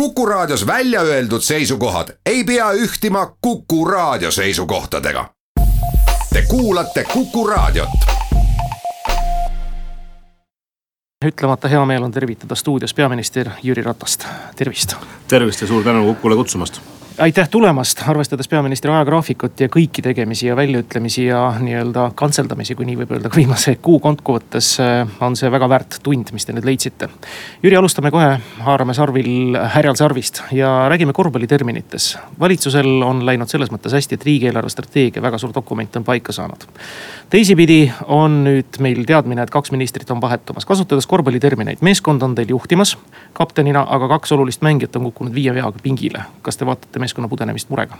Kuku Raadios välja öeldud seisukohad ei pea ühtima Kuku Raadio seisukohtadega. Te kuulate Kuku Raadiot. ütlemata hea meel on tervitada stuudios peaminister Jüri Ratast, tervist. tervist ja suur tänu Kukule kutsumast aitäh tulemast, arvestades peaministri ajagraafikut ja kõiki tegemisi ja väljaütlemisi ja nii-öelda kantseldamisi, kui nii võib öelda, ka viimase kuu kokkuvõttes äh, on see väga väärt tund, mis te nüüd leidsite. Jüri, alustame kohe, haarame sarvil härjal sarvist ja räägime korvpalliterminites. valitsusel on läinud selles mõttes hästi, et riigieelarve strateegia, väga suur dokument on paika saanud. teisipidi on nüüd meil teadmine, et kaks ministrit on vahetumas, kasutades korvpallitermineid, meeskond on teil juhtimas kaptenina, aga kaks olulist mängijat on kukkunud viie veaga pingile. kas te vaatate meeskonna pudenemist murega?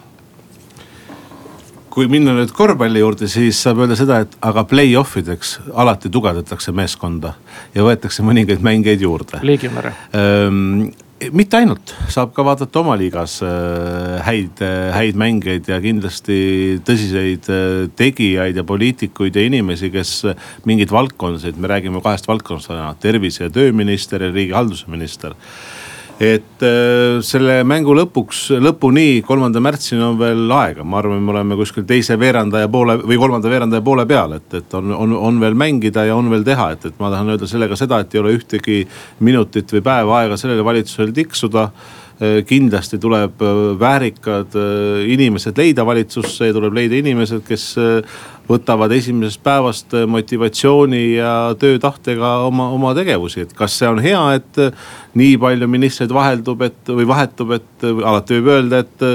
kui minna nüüd korvpalli juurde, siis saab öelda seda, et aga play-off ideks alati tugevdatakse meeskonda ja võetakse mõningaid mängijaid juurde. legionäre ähm, mitte ainult, saab ka vaadata oma liigas äh, häid, häid mängijaid ja kindlasti tõsiseid äh, tegijaid ja poliitikuid ja inimesi, kes mingeid valdkondasid, me räägime kahest valdkonnast täna, tervise ja tööminister ja riigihalduse minister et äh, selle mängu lõpuks, lõpuni, kolmanda märtsini on veel aega, ma arvan, me oleme kuskil teise veerandaja poole või kolmanda veerandaja poole peal, et, et on, on, on veel mängida ja on veel teha, et, et ma tahan öelda sellega seda, et ei ole ühtegi minutit või päeva aega sellele valitsusele tiksuda. Äh, kindlasti tuleb äh, väärikad inimesed leida valitsusse ja tuleb leida inimesed, kes võtavad esimesest päevast motivatsiooni ja töötahtega oma, oma tegevusi, et kas see on hea, et nii palju ministreid vaheldub, et või vahetub, et alati võib öelda, et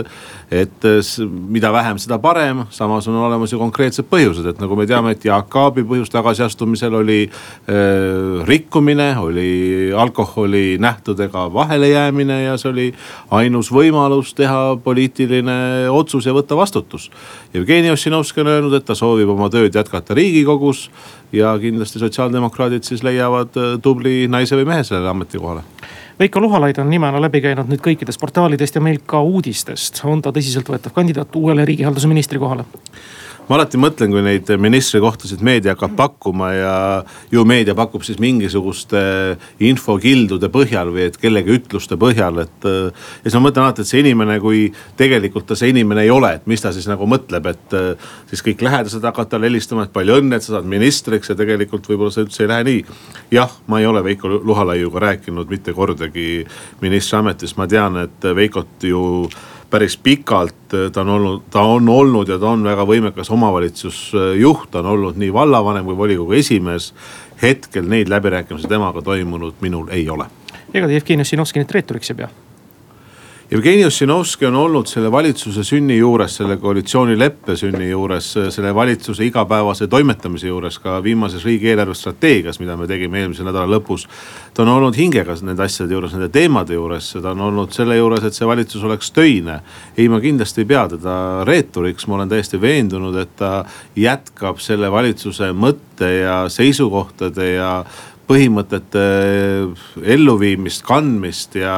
et mida vähem, seda parem, samas on olemas ju konkreetsed põhjused, et nagu me teame, et Jaak Aabi põhjus tagasiastumisel oli äh, rikkumine, oli alkoholi nähtudega vahelejäämine ja see oli ainus võimalus teha poliitiline otsus ja võtta vastutus. Jevgeni Ossinovski on öelnud, et ta soovib oma tööd jätkata riigikogus ja kindlasti sotsiaaldemokraadid siis leiavad tubli naise või mehe sellele ametikohale Veiko Luhalaid on nimena läbi käinud nüüd kõikidest portaalidest ja meil ka uudistest. on ta tõsiseltvõetav kandidaat uuele riigihalduse ministri kohale? Ma alati mõtlen, kui neid ministrikohtasid meedia hakkab pakkuma ja ju meedia pakub siis mingisuguste infokildude põhjal või et kellegi ütluste põhjal, et. ja siis ma mõtlen alati, et see inimene, kui tegelikult ta see inimene ei ole, et mis ta siis nagu mõtleb, et siis kõik lähedased hakkavad talle helistama, et palju õnne, et sa saad ministriks ja tegelikult võib-olla see üldse ei lähe nii. jah, ma ei ole Veiko Luhalaiuga rääkinud mitte kordagi ministriametist, ma tean, et Veikot ju päris pikalt, ta on olnud, ta on olnud ja ta on väga võimekas omavalitsusjuht, ta on olnud nii vallavanem kui volikogu esimees. hetkel neid läbirääkimisi temaga toimunud minul ei ole. ega te Jevgeni Ossinovski nüüd reeturiks ei pea? Jevgeni Ossinovski on olnud selle valitsuse sünni juures, selle koalitsioonileppe sünni juures, selle valitsuse igapäevase toimetamise juures ka viimases riigieelarve strateegias, mida me tegime eelmise nädala lõpus. ta on olnud hingega nende asjade juures, nende teemade juures, ta on olnud selle juures, et see valitsus oleks töine. ei, ma kindlasti ei pea teda reeturiks, ma olen täiesti veendunud, et ta jätkab selle valitsuse mõtte ja seisukohtade ja põhimõtete eh, elluviimist, kandmist ja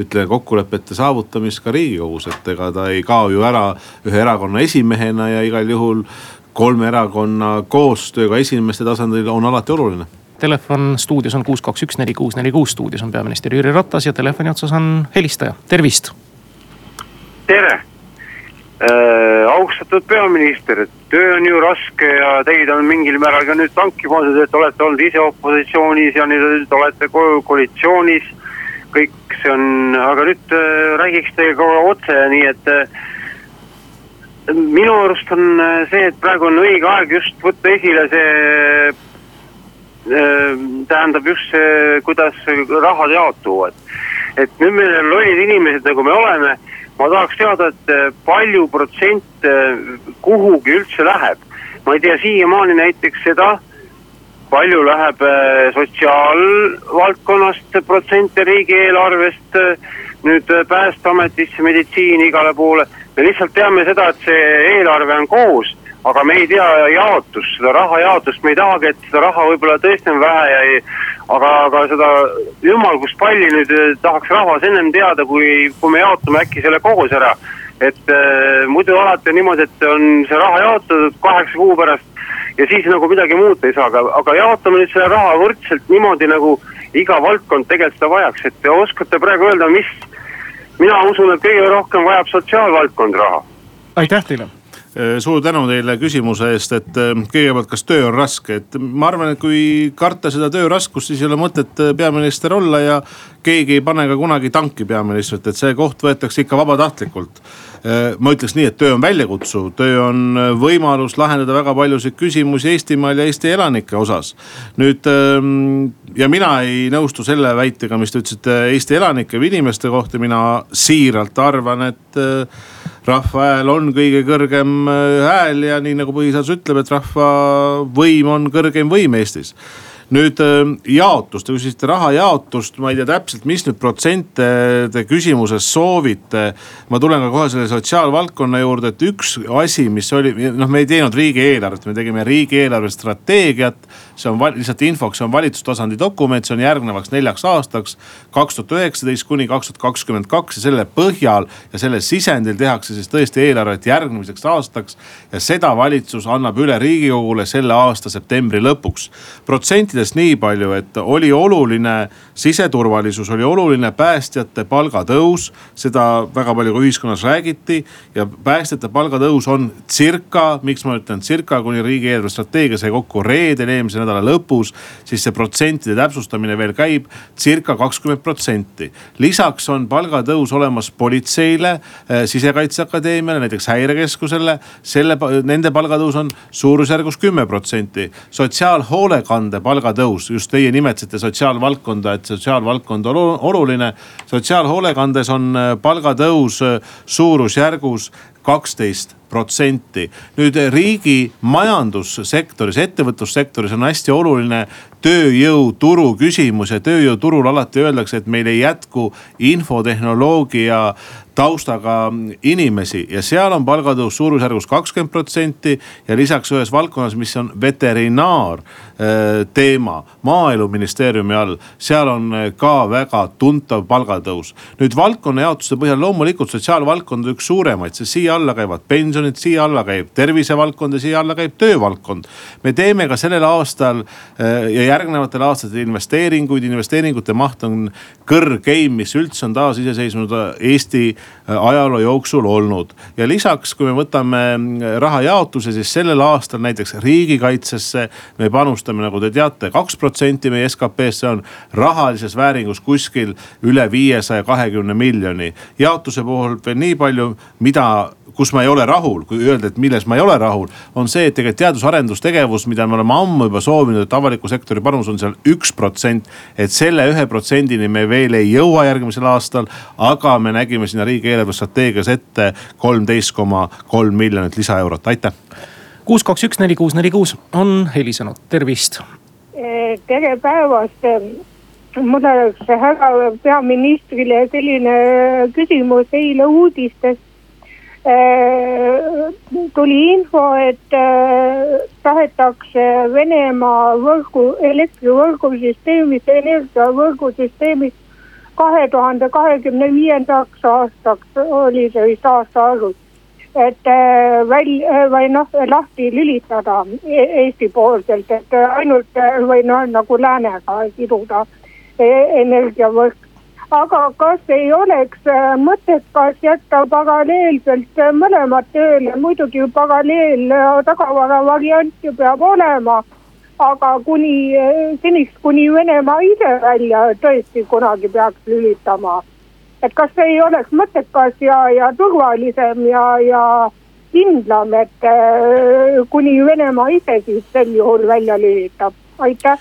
ütleme kokkulepete saavutamist ka riigikogus, et ega ta ei kao ju ära ühe erakonna esimehena ja igal juhul kolme erakonna koostöö ka esimeste tasandil on alati oluline. Telefon stuudios on kuus, kaks, üks, neli, kuus, neli, kuus, stuudios on peaminister Jüri Ratas ja telefoni otsas on helistaja, tervist. tere äh,, austatud peaminister, töö on ju raske ja teid on mingil määral ka nüüd tanki pandud, et olete olnud ise opositsioonis ja nüüd olete koalitsioonis. kõik see on, aga nüüd äh, räägiks teiega otse, nii et äh, minu arust on äh, see, et praegu on õige aeg just võtta esile see äh, tähendab just see, kuidas rahad jaotuvad. et nüüd meil on lollid inimesed, nagu me oleme ma tahaks teada, et eh, palju protsente kuhugi üldse läheb. ma ei tea siiamaani näiteks seda, palju läheb eh, sotsiaalvaldkonnast protsente riigieelarvest eh, nüüd Päästeametisse, meditsiini, igale poole. me lihtsalt teame seda, et see eelarve on koos aga me ei tea jaotust, seda raha jaotust, me ei tahagi, et seda raha võib-olla tõesti on vähe ja ei, aga, aga seda jumal, kus palli nüüd eh, tahaks rahvas ennem teada, kui, kui me jaotame äkki selle koos ära. et äh, muidu alati on niimoodi, et on see raha jaotatud kaheksa kuu pärast ja siis nagu midagi muuta ei saa, aga, aga jaotame nüüd selle raha võrdselt niimoodi, nagu iga valdkond tegelikult seda vajaks, et te oskate praegu öelda, mis mina usun, et kõige rohkem vajab sotsiaalvaldkond raha. aitäh teile suur tänu teile küsimuse eest, et kõigepealt, kas töö on raske, et ma arvan, et kui karta seda töö raskust, siis ei ole mõtet peaminister olla ja keegi ei pane ka kunagi tanki peaministrit, et see koht võetakse ikka vabatahtlikult. Ma ütleks nii, et töö on väljakutsuv, töö on võimalus lahendada väga paljusid küsimusi Eestimaal ja Eesti elanike osas. nüüd ähm, ja mina ei nõustu selle väitega, mis te ütlesite Eesti elanike või inimeste kohta, mina siiralt arvan, et rahva hääl on kõige kõrgem äh, hääl ja nii nagu põhiseadus ütleb, et rahva võim on kõrgeim võim Eestis nüüd ähm, jaotust, te küsisite raha jaotust, ma ei tea täpselt, mis nüüd protsente te küsimuses soovite. ma tulen ka kohe selle sotsiaalvaldkonna juurde, et üks asi, mis oli, noh, me ei teinud riigieelarvet, me tegime riigieelarve strateegiat. See on lihtsalt infoks, see on valitsustasandi dokument, see on järgnevaks neljaks aastaks, kaks tuhat üheksateist kuni kaks tuhat kakskümmend kaks ja selle põhjal ja selle sisendil tehakse siis tõesti eelarvet järgmiseks aastaks. ja seda valitsus annab üle riigikogule selle aasta septembri lõpuks. protsent faktidest nii palju, et oli oluline siseturvalisus, oli oluline päästjate palgatõus. seda väga palju ka ühiskonnas räägiti ja päästjate palgatõus on circa, miks ma ütlen circa, kuni riigi eelarvestrateegia sai kokku reedel eelmise nädala lõpus. siis see protsentide täpsustamine veel käib, circa kakskümmend protsenti. lisaks on palgatõus olemas politseile, eh, sisekaitseakadeemiale, näiteks häirekeskusele. selle, nende palgatõus on suurusjärgus kümme protsenti. sotsiaalhoolekande palgatõus just teie nimetasite sotsiaalvaldkonda, et sotsiaalvaldkond on oluline. sotsiaalhoolekandes on äh, palgatõus äh, suurusjärgus kaksteist protsenti. nüüd riigi majandussektoris, ettevõtlussektoris on hästi oluline tööjõuturu küsimus ja tööjõuturul alati öeldakse, et meil ei jätku infotehnoloogia taustaga inimesi ja seal on palgatõus suurusjärgus kakskümmend protsenti. ja lisaks ühes valdkonnas, mis on veterinaar äh, teema maaeluministeeriumi all, seal on äh, ka väga tuntav palgatõus. nüüd valdkonna jaotuse põhjal loomulikult sotsiaalvaldkond on üks suuremaid, sest siia alla käivad pensionid, siia alla käib tervisevaldkond ja siia alla käib töövaldkond. me teeme ka sellel aastal äh, ja järgnevatel aastatel investeeringuid, investeeringute maht on kõrgeim, mis üldse on taasiseseisvunud Eesti äh, ajaloo jooksul olnud. ja lisaks, kui me võtame äh, raha jaotuse, siis sellel aastal näiteks riigikaitsesse me panustame, nagu te teate, kaks protsenti meie SKP-st, see on rahalises vääringus kuskil üle viiesaja kahekümne miljoni. jaotuse puhul veel nii palju, mida kus ma ei ole rahul, kui öelda, et milles ma ei ole rahul, on see, et tegelikult teadus-arendustegevus, mida me oleme ammu juba soovinud, et avaliku sektori panus on seal üks protsent. et selle ühe protsendini me veel ei jõua järgmisel aastal, aga me nägime sinna riigi eelarvestrateegias ette kolmteist koma kolm miljonit lisaeurot, aitäh. kuus, kaks, üks, neli, kuus, neli, kuus on helisenud, tervist. tere päevast mul oleks härra peaministrile selline küsimus eile uudistest tuli info, et äh, tahetakse Venemaa võrgu, elektrivõrgusüsteemist, energiavõrgusüsteemist kahe tuhande kahekümne viiendaks aastaks oli see vist aastaarvus. et äh, välja või noh, lahti lülitada e-, Eesti poolselt, et ainult või noh, nagu läänega siduda e-, energiavõrk aga kas ei oleks äh, mõttekas jätta paralleelselt äh, mõlemad tööle, muidugi paralleel äh, tagavara variant ju peab olema. aga kuni seniks, kuni Venemaa ise välja tõesti kunagi peaks lülitama. et kas see ei oleks mõttekas ja, ja turvalisem ja, ja kindlam, et kuni Venemaa ise siis sel juhul välja lülitab, aitäh.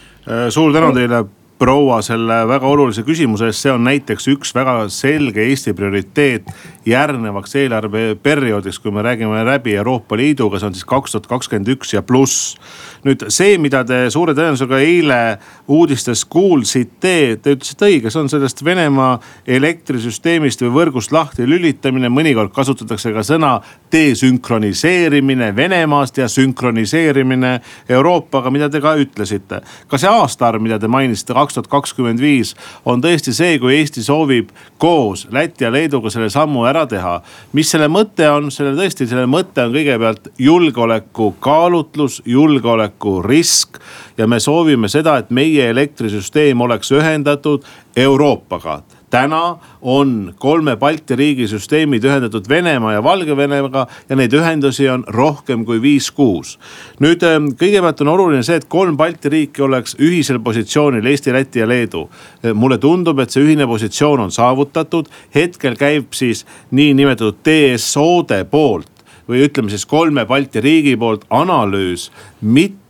suur tänu teile proua selle väga olulise küsimuse eest, see on näiteks üks väga selge Eesti prioriteet järgnevaks eelarveperioodiks, kui me räägime läbi Euroopa Liiduga, see on siis kaks tuhat kakskümmend üks ja pluss. nüüd see, mida te suure tõenäosusega eile uudistes kuulsite, te ütlesite õige, see on sellest Venemaa elektrisüsteemist või võrgust lahti lülitamine, mõnikord kasutatakse ka sõna desünkroniseerimine Venemaast ja sünkroniseerimine Euroopaga, mida te ka ütlesite. ka see aastaarv, mida te mainisite, kaks tuhat kakskümmend viis on tõesti see, kui Eesti soovib koos Läti ja Leeduga selle sammu ära teha. mis selle mõte on, selle tõesti, selle mõte on kõigepealt julgeoleku kaalutlus, julgeoleku risk. ja me soovime seda, et meie elektrisüsteem oleks ühendatud Euroopaga täna on kolme Balti riigi süsteemid ühendatud Venemaa ja Valgevenega ja neid ühendusi on rohkem kui viis-kuus. nüüd ähm, kõigepealt on oluline see, et kolm Balti riiki oleks ühisel positsioonil Eesti, Läti ja Leedu. Äh, mulle tundub, et see ühine positsioon on saavutatud, hetkel käib siis niinimetatud TSO-de poolt või ütleme siis kolme Balti riigi poolt analüüs, mitme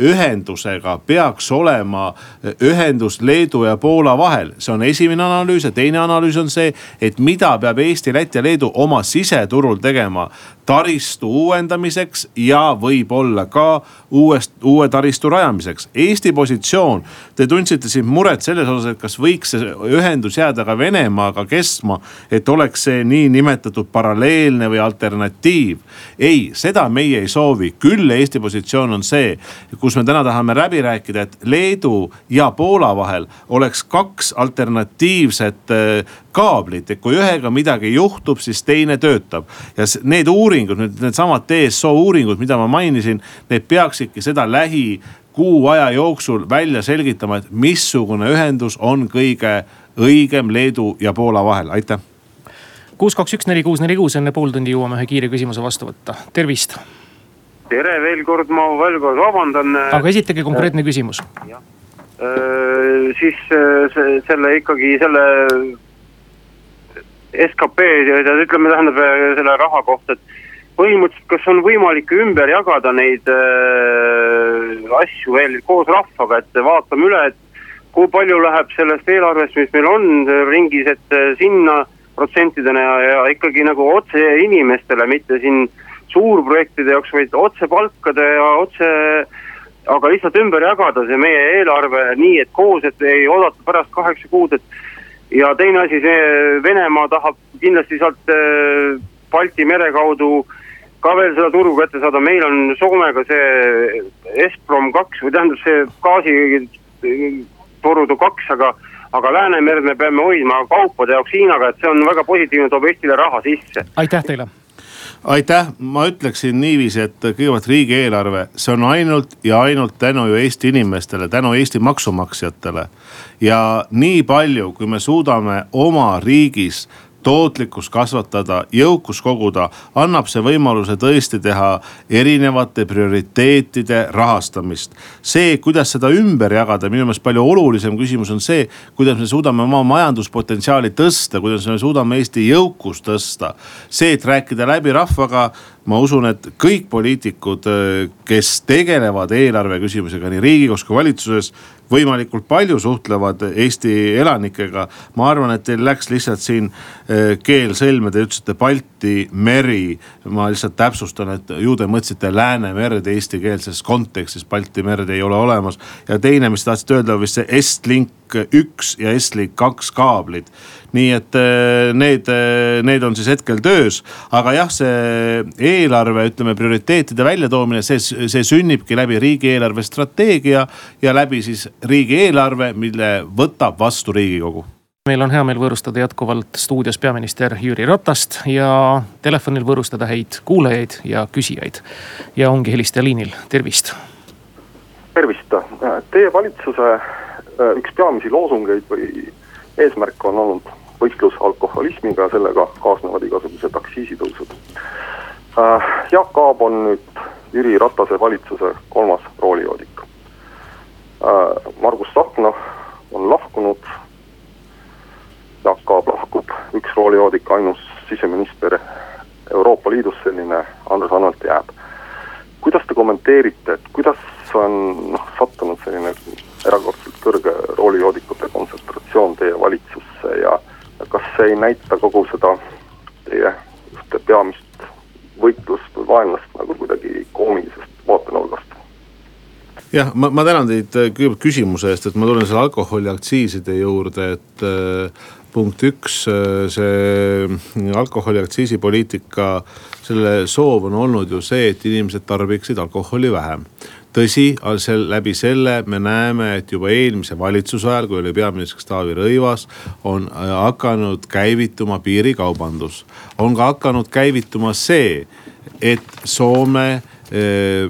ühendusega peaks olema ühendus Leedu ja Poola vahel. see on esimene analüüs ja teine analüüs on see, et mida peab Eesti, Läti ja Leedu oma siseturul tegema taristu uuendamiseks ja võib-olla ka uuest, uue taristu rajamiseks. Eesti positsioon, te tundsite siin muret selles osas, et kas võiks see ühendus jääda ka Venemaaga kestma, et oleks see niinimetatud paralleelne või alternatiiv. ei, seda meie ei soovi, küll Eesti positsioon on see, kus me täna tahame läbi rääkida, et Leedu ja Poola vahel oleks kaks alternatiivset äh, kaablit, et kui ühega midagi juhtub, siis teine töötab. ja need uuringud, nüüd needsamad TSO uuringud, mida ma mainisin, need peaksidki seda lähi kuu aja jooksul välja selgitama, et missugune ühendus on kõige õigem Leedu ja Poola vahel, aitäh. kuus, kaks, üks, neli, kuus, neli, kuus, enne pool tundi jõuame ühe kiire küsimuse vastu võtta, tervist. Tere veel kord, ma veel kord vabandan. aga esitage konkreetne küsimus. siis see, selle ikkagi selle skp, ütleme, tähendab selle raha kohta, et põhimõtteliselt, kas on võimalik ümber jagada neid äh, asju veel koos rahvaga, et vaatame üle, et kui palju läheb sellest eelarvest, mis meil on ringis, et äh, sinna protsentidena ja, ja ikkagi nagu otse inimestele, mitte siin suurprojektide jaoks, vaid otse palkade ja otse, aga lihtsalt ümber jagada see meie eelarve nii, et koos, et ei oodata pärast kaheksa kuud, et ja teine asi, see Venemaa tahab kindlasti sealt äh, Balti mere kaudu ka veel seda turgu kätte saada, meil on Soomega see Esprom kaks või tähendab see gaasitorude kaks, aga aga Läänemerd me peame hoidma kaupade jaoks Hiinaga, et see on väga positiivne, toob Eestile raha sisse. aitäh teile aitäh, ma ütleksin niiviisi, et kõigepealt riigieelarve, see on ainult ja ainult tänu ju Eesti inimestele, tänu Eesti maksumaksjatele. ja nii palju, kui me suudame oma riigis tootlikkust kasvatada, jõukust koguda, annab see võimaluse tõesti teha erinevate prioriteetide rahastamist. see, kuidas seda ümber jagada, minu meelest palju olulisem küsimus on see, kuidas me suudame oma majanduspotentsiaali tõsta, kuidas me suudame Eesti jõukust tõsta. see, et rääkida läbi rahvaga ma usun, et kõik poliitikud, kes tegelevad eelarve küsimusega nii riigikogus kui valitsuses, võimalikult palju suhtlevad Eesti elanikega. ma arvan, et teil läks lihtsalt siin eh, keel sõlme, te ütlesite Balti meri. ma lihtsalt täpsustan, et ju te mõtlesite Läänemerd eestikeelses kontekstis, Balti merd ei ole olemas. ja teine, mis te tahtsite öelda, vist see Estlink üks ja Estlink kaks kaablid nii et eh, need, eh, need on siis hetkel töös, aga jah, see eelarve, ütleme prioriteetide väljatoomine, see, see sünnibki läbi riigieelarve strateegia ja läbi siis riigieelarve, mille võtab vastu riigikogu meil on hea meel võõrustada jätkuvalt stuudios peaminister Jüri Ratast ja telefonil võõrustada häid kuulajaid ja küsijaid. ja ongi helistaja liinil, tervist. tervist, teie valitsuse äh, üks peamisi loosungeid või eesmärk on olnud võistlus alkoholismiga, sellega kaasnevad igasugused aktsiisitõusud. Äh, Jaak Aab on nüüd Jüri Ratase valitsuse kolmas roolijoodik. Äh, Margus Tsahkna on lahkunud. Jaak Aab lahkub, üks roolijoodik, ainus siseminister Euroopa Liidus, selline Andres Anvelt jääb. kuidas te kommenteerite, et kuidas on noh sattunud selline erakordselt kõrge roolijoodikute kontsentratsioon teie valitsusse ja kas see ei näita kogu seda teie ühte peamist võitlust või vaenlast nagu kuidagi koomilisest vaatenurgast? jah, ma, ma tänan teid äh, kõigepealt küsimuse eest, et ma tulen selle alkoholiaktsiiside juurde, et äh, punkt üks, äh, see alkoholiaktsiisi poliitika, selle soov on olnud ju see, et inimesed tarbiksid alkoholi vähem tõsi, läbi selle me näeme, et juba eelmise valitsuse ajal, kui oli peaministriks Taavi Rõivas, on äh, hakanud käivituma piirikaubandus. on ka hakanud käivituma see, et Soome äh,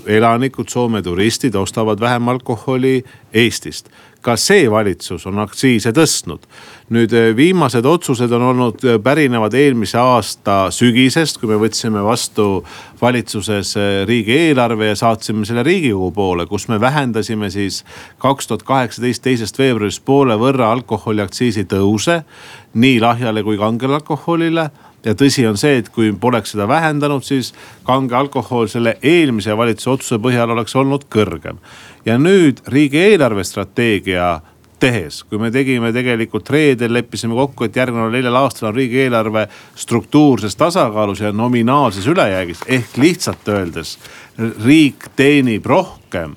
elanikud, Soome turistid ostavad vähem alkoholi Eestist. Ka see valitsus on aktsiise tõstnud. nüüd eh, viimased otsused on olnud, eh, pärinevad eelmise aasta sügisest, kui me võtsime vastu valitsuses eh, riigieelarve ja saatsime selle riigikogu poole, kus me vähendasime siis kaks tuhat kaheksateist teisest veebruarist poole võrra alkoholiaktsiisi tõuse nii lahjale kui kangele alkoholile ja tõsi on see, et kui poleks seda vähendanud, siis kange alkohol selle eelmise valitsuse otsuse põhjal oleks olnud kõrgem. Ja nüüd riigi eelarvestrateegia tehes, kui me tegime tegelikult reedel, leppisime kokku, et järgneval neljal aastal on riigieelarve struktuurses tasakaalus ja nominaalses ülejäägis. ehk lihtsalt öeldes riik teenib rohkem,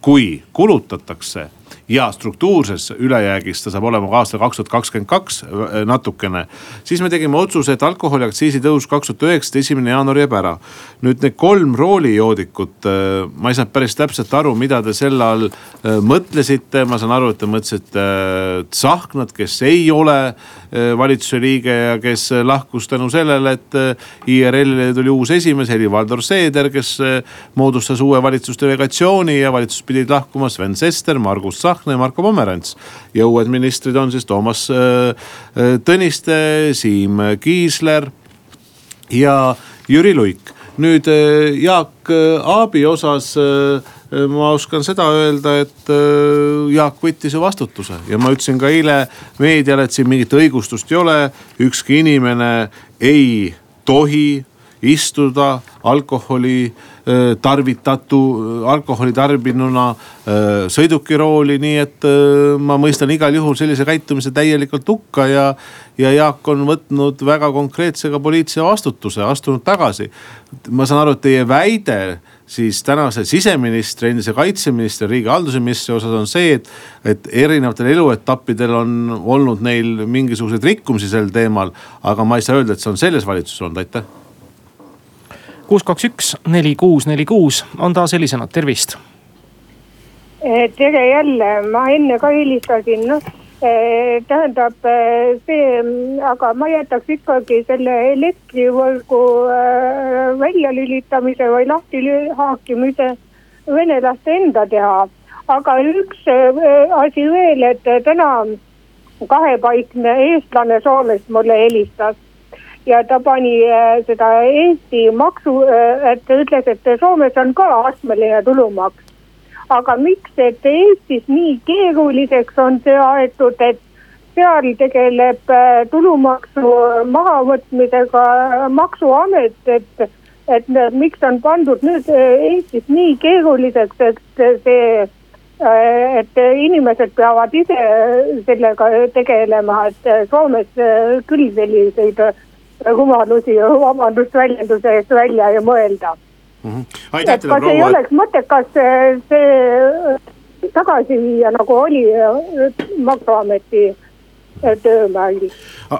kui kulutatakse ja struktuurses ülejäägis ta saab olema ka aastal kaks tuhat kakskümmend kaks äh, natukene. siis me tegime otsuse, et alkoholiaktsiisi tõus kaks tuhat üheksateist esimene jaanuar jääb ära. nüüd need kolm roolijoodikut, äh, ma ei saanud päris täpselt aru, mida te selle all äh, mõtlesite, ma saan aru, et te mõtlesite Tsahknat, kes ei ole valitsuse liige ja kes lahkus tänu sellele, et IRL-ile tuli uus esimees Helir-Valdor Seeder, kes moodustas uue valitsusdelegatsiooni ja valitsusest pidid lahkuma Sven Sester, Margus Tsahkna Tsahkna ja Marko Pomerants. ja uued ministrid on siis Toomas äh, äh, Tõniste, Siim Kiisler ja Jüri Luik. nüüd äh, Jaak Aabi osas ma oskan seda öelda, et Jaak võttis ju vastutuse ja ma ütlesin ka eile meediale, et siin mingit õigustust ei ole. ükski inimene ei tohi istuda alkoholi tarvitatu, alkoholi tarbinuna sõidukirooli, nii et ma mõistan igal juhul sellise käitumise täielikult hukka ja. ja Jaak on võtnud väga konkreetse ka poliitilise vastutuse, astunud tagasi. ma saan aru, et teie väide siis tänase siseministri, endise kaitseministri, riigihalduse ministri osas on see, et, et erinevatel eluetappidel on olnud neil mingisuguseid rikkumisi sel teemal. aga ma ei saa öelda, et see on selles valitsuses olnud, aitäh kuus, kaks, üks, neli, kuus, neli, kuus on taas helisenud, tervist. Eh, tere jälle, ma enne ka helistasin, noh eh, tähendab eh, see, aga ma jätaks ikkagi selle elektrivõrgu väljalülitamise või lahti haakimise venelaste enda teha. aga üks asi veel, et täna kahepaikne eestlane Soomest mulle helistas ja ta pani äh, seda Eesti maksu, äh, et ta ütles, et Soomes on ka astmeline tulumaks. aga miks, et Eestis nii keeruliseks on see aetud, et seal tegeleb äh, tulumaksu mahavõtmisega maksuamet, et, et miks on pandud nüüd Eestis nii keeruliseks, et see et inimesed peavad ise sellega tegelema, et Soomes küll selliseid rumalusi, vabandust väljenduse eest välja ja mõelda mm. -hmm. aitäh proua. kas ei oleks mõttekas see, see tagasi viia, nagu oli maksuameti töömääril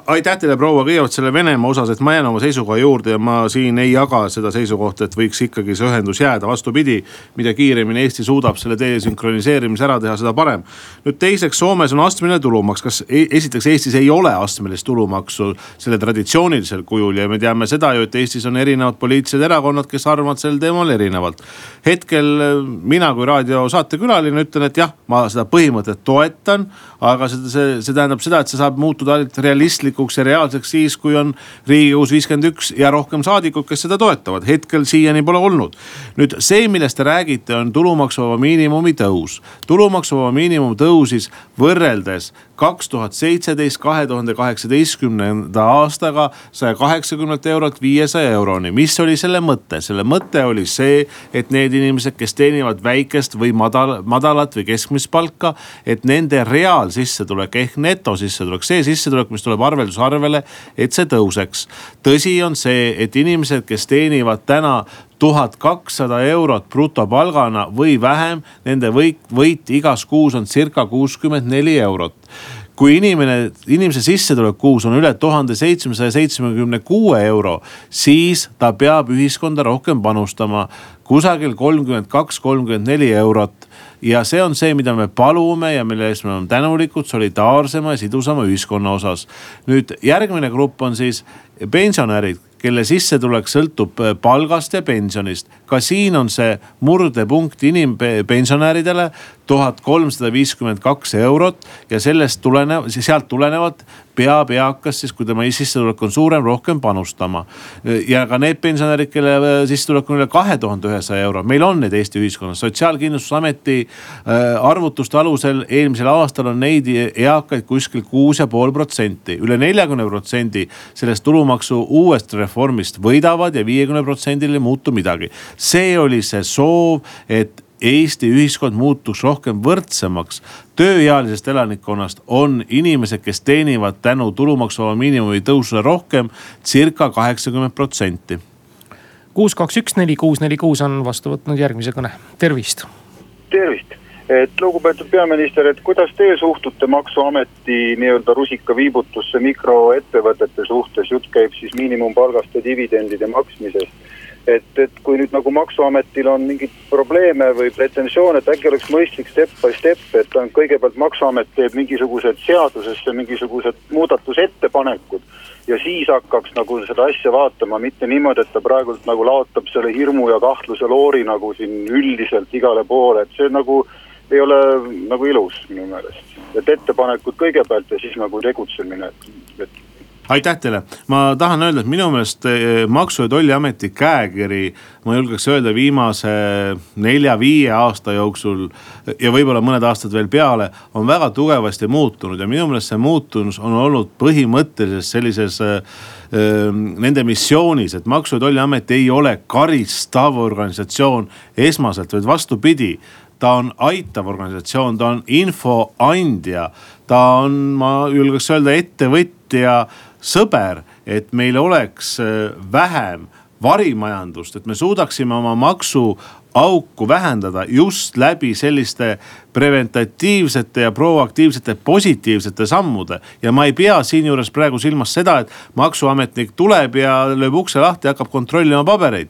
aitäh teile, proua, kõigepealt selle Venemaa osas, et ma jään oma seisukoha juurde ja ma siin ei jaga seda seisukohta, et võiks ikkagi see ühendus jääda, vastupidi. mida kiiremini Eesti suudab selle desünkroniseerimise ära teha, seda parem. nüüd teiseks, Soomes on astmeline tulumaks, kas e-, esiteks Eestis ei ole astmelist tulumaksu selle traditsioonilisel kujul ja me teame seda ju, et Eestis on erinevad poliitilised erakonnad, kes arvavad sel teemal erinevalt. hetkel mina kui raadiosaatekülaline ütlen, et jah, ma seda põhimõtet toetan, aga see, see, see tähendab seda, et see saab muutuda ainult realistlikuks ja reaalseks siis, kui on riigikogus viiskümmend üks ja rohkem saadikuid, kes seda toetavad. hetkel siiani pole olnud. nüüd see, millest te räägite, on tulumaksuvaba miinimumi tõus. tulumaksuvaba miinimum tõusis võrreldes kaks tuhat seitseteist, kahe tuhande kaheksateistkümnenda aastaga saja kaheksakümnelt eurolt viiesaja euroni. mis oli selle mõte? selle mõte oli see, et need inimesed, kes teenivad väikest või madal, madalat või keskmist palka, et nende reaalsissetulek ehk netosissetulek, see sissetulek, mis tuleb arveldusarvele, et see tõuseks. tõsi on see, et inimesed, kes teenivad täna tuhat kakssada eurot brutopalgana või vähem, nende võit, võit igas kuus on circa kuuskümmend neli eurot kui inimene, inimese sissetulek kuus on üle tuhande seitsmesaja seitsmekümne kuue euro, siis ta peab ühiskonda rohkem panustama. kusagil kolmkümmend kaks, kolmkümmend neli eurot ja see on see, mida me palume ja mille eest me oleme tänulikud solidaarsema ja sidusama ühiskonna osas. nüüd järgmine grupp on siis pensionärid kelle sissetulek sõltub äh, palgast ja pensionist. ka siin on see murdepunkt inimpensionäridele. Tuhat kolmsada viiskümmend kaks eurot ja sellest tulenev, sealt tulenevalt peab eakas siis, kui tema sissetulek on suurem, rohkem panustama. ja ka need pensionärid, kelle äh, sissetulek on üle kahe tuhande ühesaja euro, meil on neid Eesti ühiskonnas, sotsiaalkindlustusameti äh, arvutuste alusel eelmisel aastal on neid eakaid kuskil kuus ja pool protsenti, üle neljakümne protsendi sellest tulumaksu uuest reformist võidavad ja viiekümne protsendil ei muutu midagi. see oli see soov, et Eesti ühiskond muutuks rohkem võrdsemaks. tööealisest elanikkonnast on inimesed, kes teenivad tänu tulumaksuvaba miinimumi tõusule rohkem circa kaheksakümmend protsenti. kuus, kaks, üks, neli, kuus, neli, kuus on vastu võtnud järgmise kõne, tervist. tervist, et lugupeetud peaminister, et kuidas teie suhtute maksuameti nii-öelda rusikaviibutusse mikroettevõtete suhtes, jutt käib siis miinimumpalgast ja dividendide maksmisest et, et kui nüüd nagu maksuametil on mingeid probleeme või pretensioone, et äkki oleks mõistlik step by step, et on kõigepealt maksuamet teeb mingisugused seadusesse mingisugused muudatusettepanekud. ja siis hakkaks nagu seda asja vaatama, mitte niimoodi, et ta praegult nagu laotab selle hirmu ja kahtluse loori nagu siin üldiselt igale poole, et see nagu ei ole nagu ilus minu meelest. et ettepanekud kõigepealt ja siis nagu tegutsemine, et, et aitäh teile, ma tahan öelda, et minu meelest eh, maksu- ja tolliameti käekiri, ma julgeks öelda viimase nelja-viie aasta jooksul ja võib-olla mõned aastad veel peale, on väga tugevasti muutunud. Ja minu meelest see muutus on olnud põhimõtteliselt sellises äh, nende missioonis, et maksu- ja tolliamet ei ole karistav organisatsioon esmaselt, vaid vastupidi ta on aitav organisatsioon, ta on info andja, ta on, ma julgeks öelda, ettevõtja sõber, et meil oleks äh, vähem varimajandust, et me suudaksime oma maksuauku vähendada just läbi selliste preventatiivsete ja proaktiivsete positiivsete sammude. ja ma ei pea siinjuures praegu silmas seda, et maksuametnik tuleb ja lööb ukse lahti ja hakkab kontrollima pabereid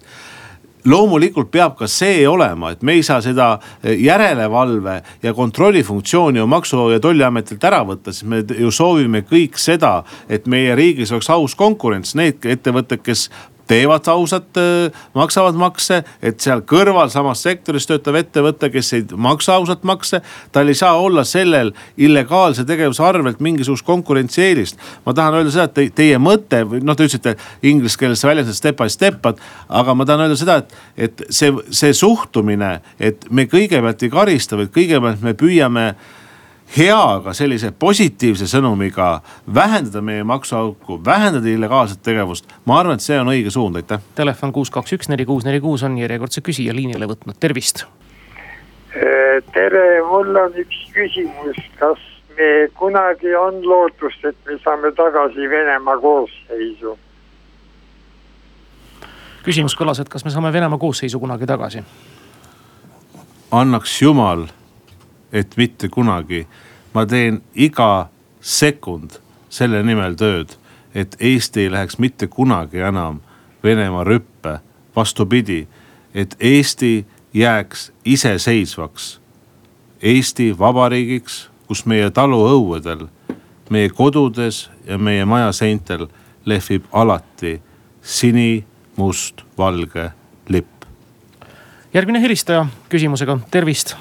loomulikult peab ka see olema, et me ei saa seda eh, järelevalve ja kontrolli funktsiooni ju maksu- ja tolliametilt ära võtta, sest me ju soovime kõik seda, et meie riigis oleks aus konkurents, need ettevõtted, kes teevad ausat, äh, maksavad makse, et seal kõrval samas sektoris töötav ettevõte, kes ei maksa ausalt makse, tal ei saa olla sellel illegaalse tegevuse arvelt mingisugust konkurentsieelist. ma tahan öelda seda, et te, teie mõte noh, te ütlesite inglise keeles see väljendus step by step, aga ma tahan öelda seda, et, et see, see suhtumine, et me kõigepealt ei karista, vaid kõigepealt me püüame heaga, sellise positiivse sõnumiga vähendada meie maksuauku, vähendada illegaalset tegevust. ma arvan, et see on õige suund, aitäh. Telefon kuus, kaks, üks, neli, kuus, neli, kuus on järjekordse küsija liinile võtnud, tervist. Äh, tere, mul on üks küsimus, kas me kunagi on lootust, et me saame tagasi Venemaa koosseisu? küsimus kõlas, et kas me saame Venemaa koosseisu kunagi tagasi? annaks jumal et mitte kunagi. ma teen iga sekund selle nimel tööd, et Eesti ei läheks mitte kunagi enam Venemaa rüppe. vastupidi, et Eesti jääks iseseisvaks. Eesti Vabariigiks, kus meie taluõuedel, meie kodudes ja meie majaseintel lehvib alati sinimustvalge lipp. järgmine helistaja küsimusega, tervist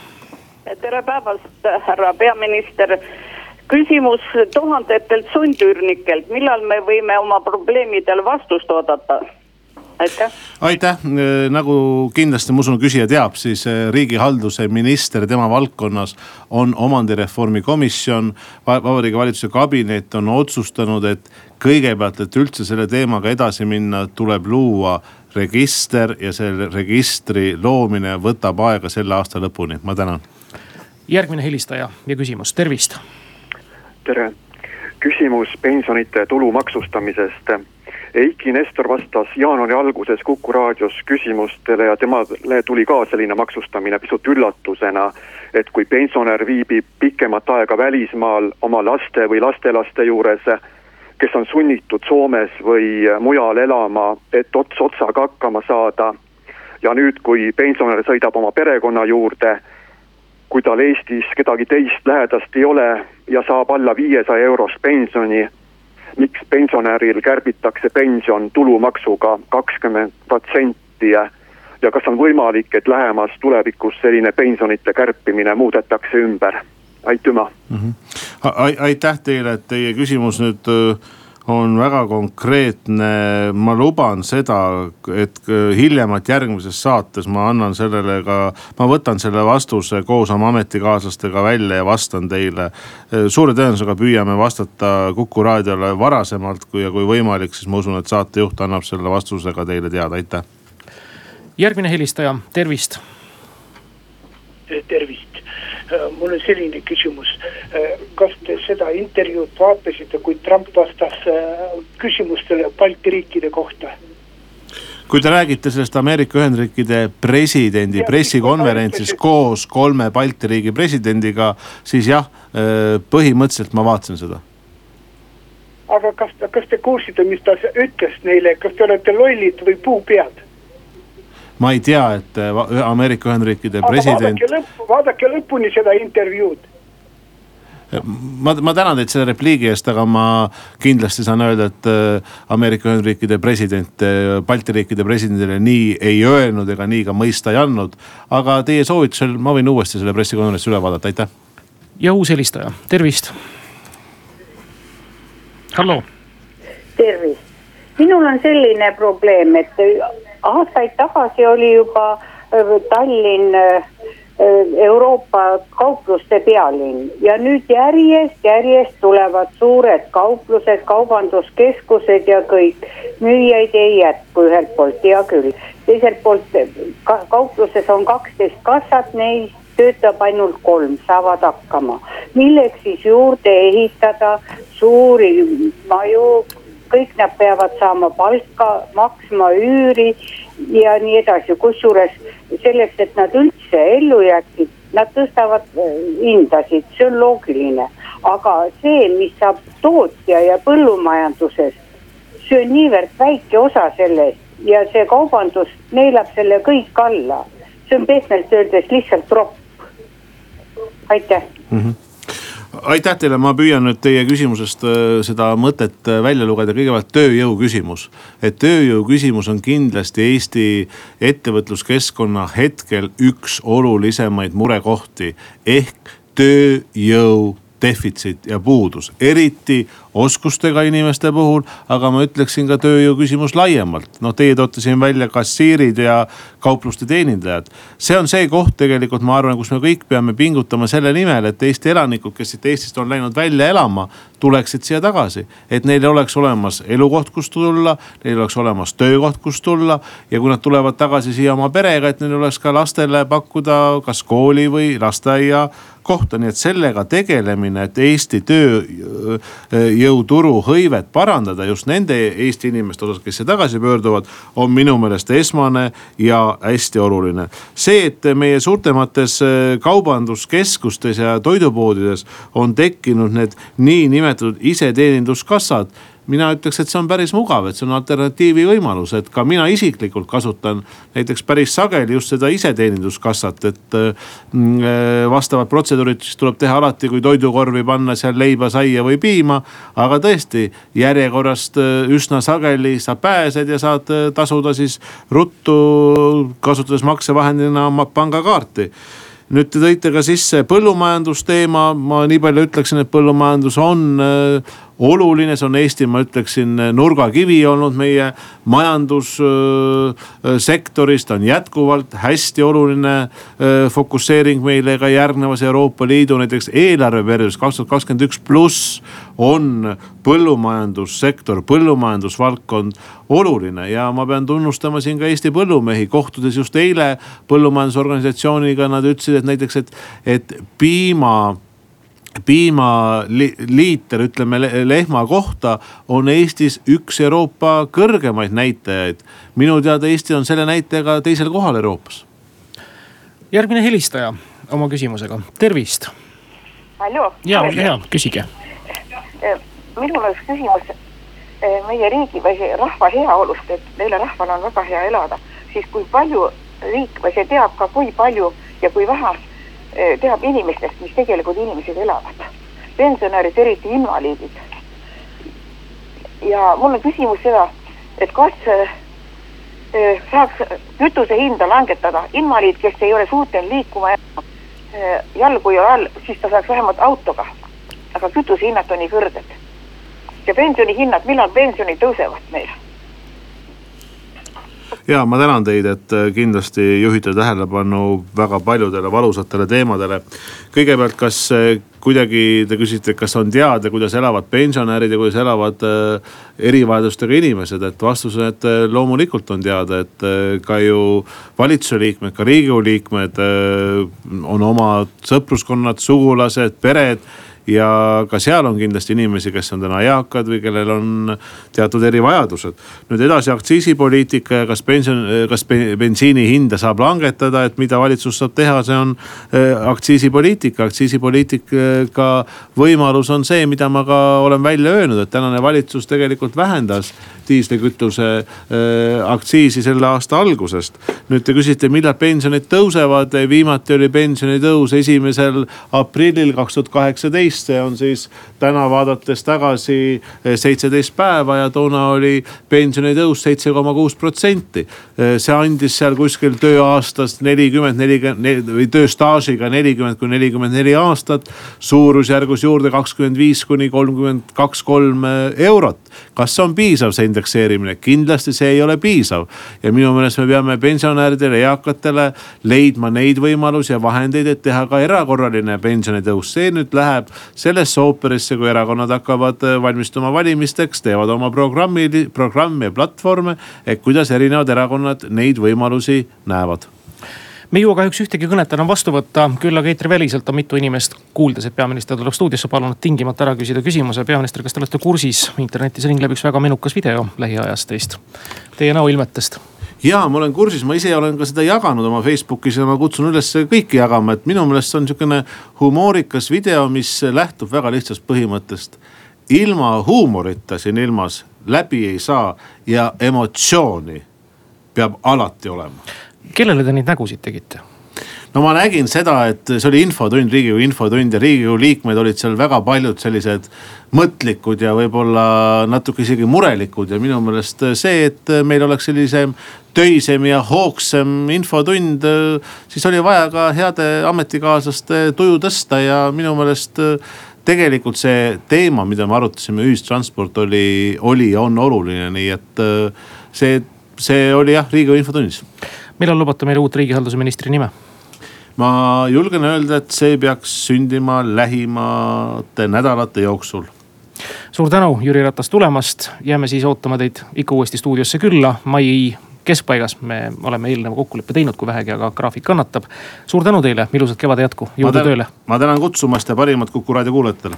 tere päevast, härra peaminister. küsimus tuhandetelt sundüürnikelt, millal me võime oma probleemidele vastust oodata? aitäh. aitäh, nagu kindlasti ma usun, küsija teab, siis eh, riigihalduse minister, tema valdkonnas on omandireformi komisjon. vabariigi valitsuse kabinet on otsustanud, et kõigepealt, et üldse selle teemaga edasi minna, tuleb luua register ja selle registri loomine võtab aega selle aasta lõpuni, ma tänan järgmine helistaja ja küsimus, tervist. tere, küsimus pensionite tulumaksustamisest. Eiki Nestor vastas jaanuari alguses Kuku raadios küsimustele ja temale tuli ka selline maksustamine pisut üllatusena. et kui pensionär viibib pikemat aega välismaal oma laste või lastelaste juures, kes on sunnitud Soomes või mujal elama, et ots otsaga hakkama saada. ja nüüd, kui pensionär sõidab oma perekonna juurde kui tal Eestis kedagi teist lähedast ei ole ja saab alla viiesaja eurost pensioni, miks pensionäril kärbitakse pension tulumaksuga kakskümmend protsenti ja kas on võimalik, et lähemas tulevikus selline pensionite kärpimine muudetakse ümber? aitüma mm. -hmm. aitäh teile, et teie küsimus nüüd äh, on väga konkreetne. ma luban seda, et hiljemalt järgmises saates ma annan sellele ka, ma võtan selle vastuse koos oma ametikaaslastega välja ja vastan teile. suure tõenäosusega püüame vastata Kuku raadiole varasemalt, kui ja kui võimalik, siis ma usun, et saatejuht annab selle vastuse ka teile teada, aitäh. järgmine helistaja, tervist. tervist Äh, mul on selline küsimus. Äh, kas te seda intervjuud vaatasite, kui Trump vastas äh, küsimustele Balti riikide kohta? kui te räägite sellest Ameerika Ühendriikide presidendi pressikonverentsist koos kolme Balti riigi presidendiga, siis jah, põhimõtteliselt ma vaatasin seda. aga kas, kas te kuulsite, mis ta ütles neile, kas te olete lollid või puupead? Ma ei tea, et äh, Ameerika Ühendriikide president. vaadake lõppu, vaadake lõpuni seda intervjuud ma, ma tänan teid selle repliigi eest, aga ma kindlasti saan öelda, et äh, Ameerika Ühendriikide president Balti riikide presidendile nii ei öelnud ega nii ka mõista ei andnud. aga teie soovitusel ma võin uuesti selle pressikonverentsi üle vaadata, aitäh. ja uus helistaja, tervist. hallo. tervist, minul on selline probleem, et aastaid tagasi oli juba äh, Tallinn äh, äh, Euroopa kaupluste pealinn ja nüüd järjest, järjest tulevad suured kauplused, kaubanduskeskused ja kõik. müüjaid ei jätku ühelt poolt, hea küll, teiselt poolt ka, kaupluses on kaksteist kassat, neist töötab ainult kolm, saavad hakkama. milleks siis juurde ehitada suuri maju, kõik nad peavad saama palka, maksma üüri ja nii edasi, kusjuures selleks, et nad üldse ellu jääksid, nad tõstavad äh, hindasid, see on loogiline. aga see, mis saab tootja ja põllumajanduses, see on niivõrd väike osa sellest ja see kaubandus neelab selle kõik alla. see on pehmelt öeldes lihtsalt ropp. aitäh mm. -hmm aitäh teile, ma püüan nüüd teie küsimusest äh, seda mõtet äh, välja lugeda, kõigepealt tööjõu küsimus. et tööjõu küsimus on kindlasti Eesti ettevõtluskeskkonna hetkel üks olulisemaid murekohti. Ehk tööjõu defitsiit ja puudus, eriti oskustega inimeste puhul, aga ma ütleksin ka tööjõu küsimus laiemalt. noh, teie toote siin välja kassiirid ja kaupluste teenindajad. see on see koht tegelikult, ma arvan, kus me kõik peame pingutama selle nimel, et Eesti elanikud, kes siit Eestist on läinud välja elama, tuleksid siia tagasi. et neil oleks olemas elukoht, kust tulla, neil oleks olemas töökoht, kust tulla ja kui nad tulevad tagasi siia oma perega, et neil oleks ka lastele pakkuda kas kooli või lasteaia kohta, nii et sellega tegelemine, et Eesti tööjõuturu hõivet parandada just nende Eesti inimeste osas, kes siia tagasi pöörduvad, on minu meelest esmane ja hästi oluline. see, et meie suurtemates äh, kaubanduskeskustes ja toidupoodides on tekkinud need niinimetatud iseteeninduskassad mina ütleks, et see on päris mugav, et see on alternatiivi võimalus, et ka mina isiklikult kasutan näiteks päris sageli just seda iseteeninduskassat, et mm, äh, vastavad protseduurid siis tuleb teha alati, kui toidukorvi panna seal leiba, saia või piima. aga tõesti järjekorrast äh, üsna sageli sa pääsed ja saad äh, tasuda siis ruttu, kasutades maksevahendina oma pangakaarti nüüd te tõite ka sisse põllumajandusteema, ma nii palju ütleksin, et põllumajandus on oluline, see on Eesti, ma ütleksin, nurgakivi olnud meie majandussektoris, ta on jätkuvalt hästi oluline fokusseering meile ka järgnevas Euroopa Liidu näiteks eelarveperioodis kaks tuhat kakskümmend üks pluss on põllumajandussektor, põllumajandusvaldkond oluline. Ja ma pean tunnustama siin ka Eesti põllumehi, kohtudes just eile põllumajandusorganisatsiooniga, nad ütlesid, et näiteks, et, et piima piimaliiter, ütleme lehma kohta on Eestis üks Euroopa kõrgemaid näitajaid. minu teada Eesti on selle näitajaga teisel kohal Euroopas. järgmine helistaja oma küsimusega, tervist. ja, ja küsige. Minul oleks küsimus meie riigi või rahva heaolust, et meile rahval on väga hea elada, siis kui palju riik või see teab ka, kui palju ja kui vähe teab inimestest, mis tegelikult inimesed elavad. pensionärid, eriti invaliidid. ja mul on küsimus seda, et kas, eh, saaks kütuse hinda langetada, invaliid, kes ei ole suuteline liikuma ja eh, jalgu ei ole all, siis ta saaks vähemalt autoga. aga kütusehinnad on nii kõrged. ja pensionihinnad, millal pensionid tõusevad meil? Ja ma tänan teid, et äh, kindlasti juhite tähelepanu väga paljudele valusatele teemadele. kõigepealt, kas äh, kuidagi te küsite, kas on teada, kuidas elavad pensionärid ja kuidas elavad äh, erivajadustega inimesed, et vastus on, et loomulikult on teada, et ka ju valitsuse liikmed, ka riigikogu liikmed on oma sõpruskonnad, sugulased, pered ja ka seal on kindlasti inimesi, kes on täna eakad või kellel on teatud erivajadused. nüüd edasi aktsiisipoliitika ja kas pension, kas bensiini hinda saab langetada, et mida valitsus saab teha, see on äh, aktsiisipoliitika. aktsiisipoliitika võimalus on see, mida ma ka olen välja öelnud, et tänane valitsus tegelikult vähendas diislikütuse äh, aktsiisi selle aasta algusest. nüüd te küsite, millal pensionid tõusevad, viimati oli pensionitõus esimesel aprillil kaks tuhat kaheksateist teist, see on siis täna vaadates tagasi eh, seitseteist päeva ja toona oli pensionitõus seitse koma kuus protsenti. Eh, see andis seal kuskil tööaastast nelikümmend, nelikümmend või tööstaažiga nelikümmend kuni nelikümmend neli aastat. suurusjärgus juurde kakskümmend viis kuni kolmkümmend kaks, kolm eurot. Kas on piisav, see indekseerimine? kindlasti see ei ole piisav ja minu meelest me peame pensionäridele, eakatele leidma neid võimalusi ja vahendeid, et teha ka erakorraline pensionitõus. see nüüd läheb sellesse ooperisse, kui erakonnad hakkavad äh, valmistuma valimisteks, teevad oma programmi, programme ja platvorme. et kuidas erinevad erakonnad neid võimalusi näevad me ei jõua kahjuks ühtegi kõnet enam vastu võtta, küll aga eetriväliselt on mitu inimest, kuuldes, et peaminister tuleb stuudiosse, palunud tingimata ära küsida küsimuse. peaminister, kas te olete kursis, internetis ringleb üks väga menukas video lähiajast teist, teie näoilmetest ja ma olen kursis, ma ise olen ka seda jaganud oma Facebookis ja ma kutsun üles kõiki jagama, et minu meelest see on sihukene humoorikas video, mis lähtub väga lihtsast põhimõttest. ilma huumorita siin ilmas läbi ei saa ja emotsiooni peab alati olema. Kellele te neid nägusid tegite? no ma nägin seda, et see oli infotund, riigikogu infotund ja riigikogu liikmed olid seal väga paljud sellised mõtlikud ja võib-olla natuke isegi murelikud ja minu meelest see, et meil oleks sellisem töisem ja hoogsam infotund, siis oli vaja ka heade ametikaaslaste tuju tõsta ja minu meelest tegelikult see teema, mida me arutasime, ühistransport oli, oli ja on oluline, nii et see, see oli jah, riigikogu infotunnis. Millal lubate meile uut riigihalduse ministri nime? ma julgen öelda, et see peaks sündima lähimate nädalate jooksul suur tänu, Jüri Ratas tulemast, jääme siis ootama teid ikka uuesti stuudiosse külla mai keskpaigas me oleme eelneva kokkuleppe teinud, kui vähegi, aga graafik kannatab. suur tänu teile, ilusat kevade jätku, jõudu tööle. ma tänan kutsumast ja parimat Kuku raadio kuulajatele.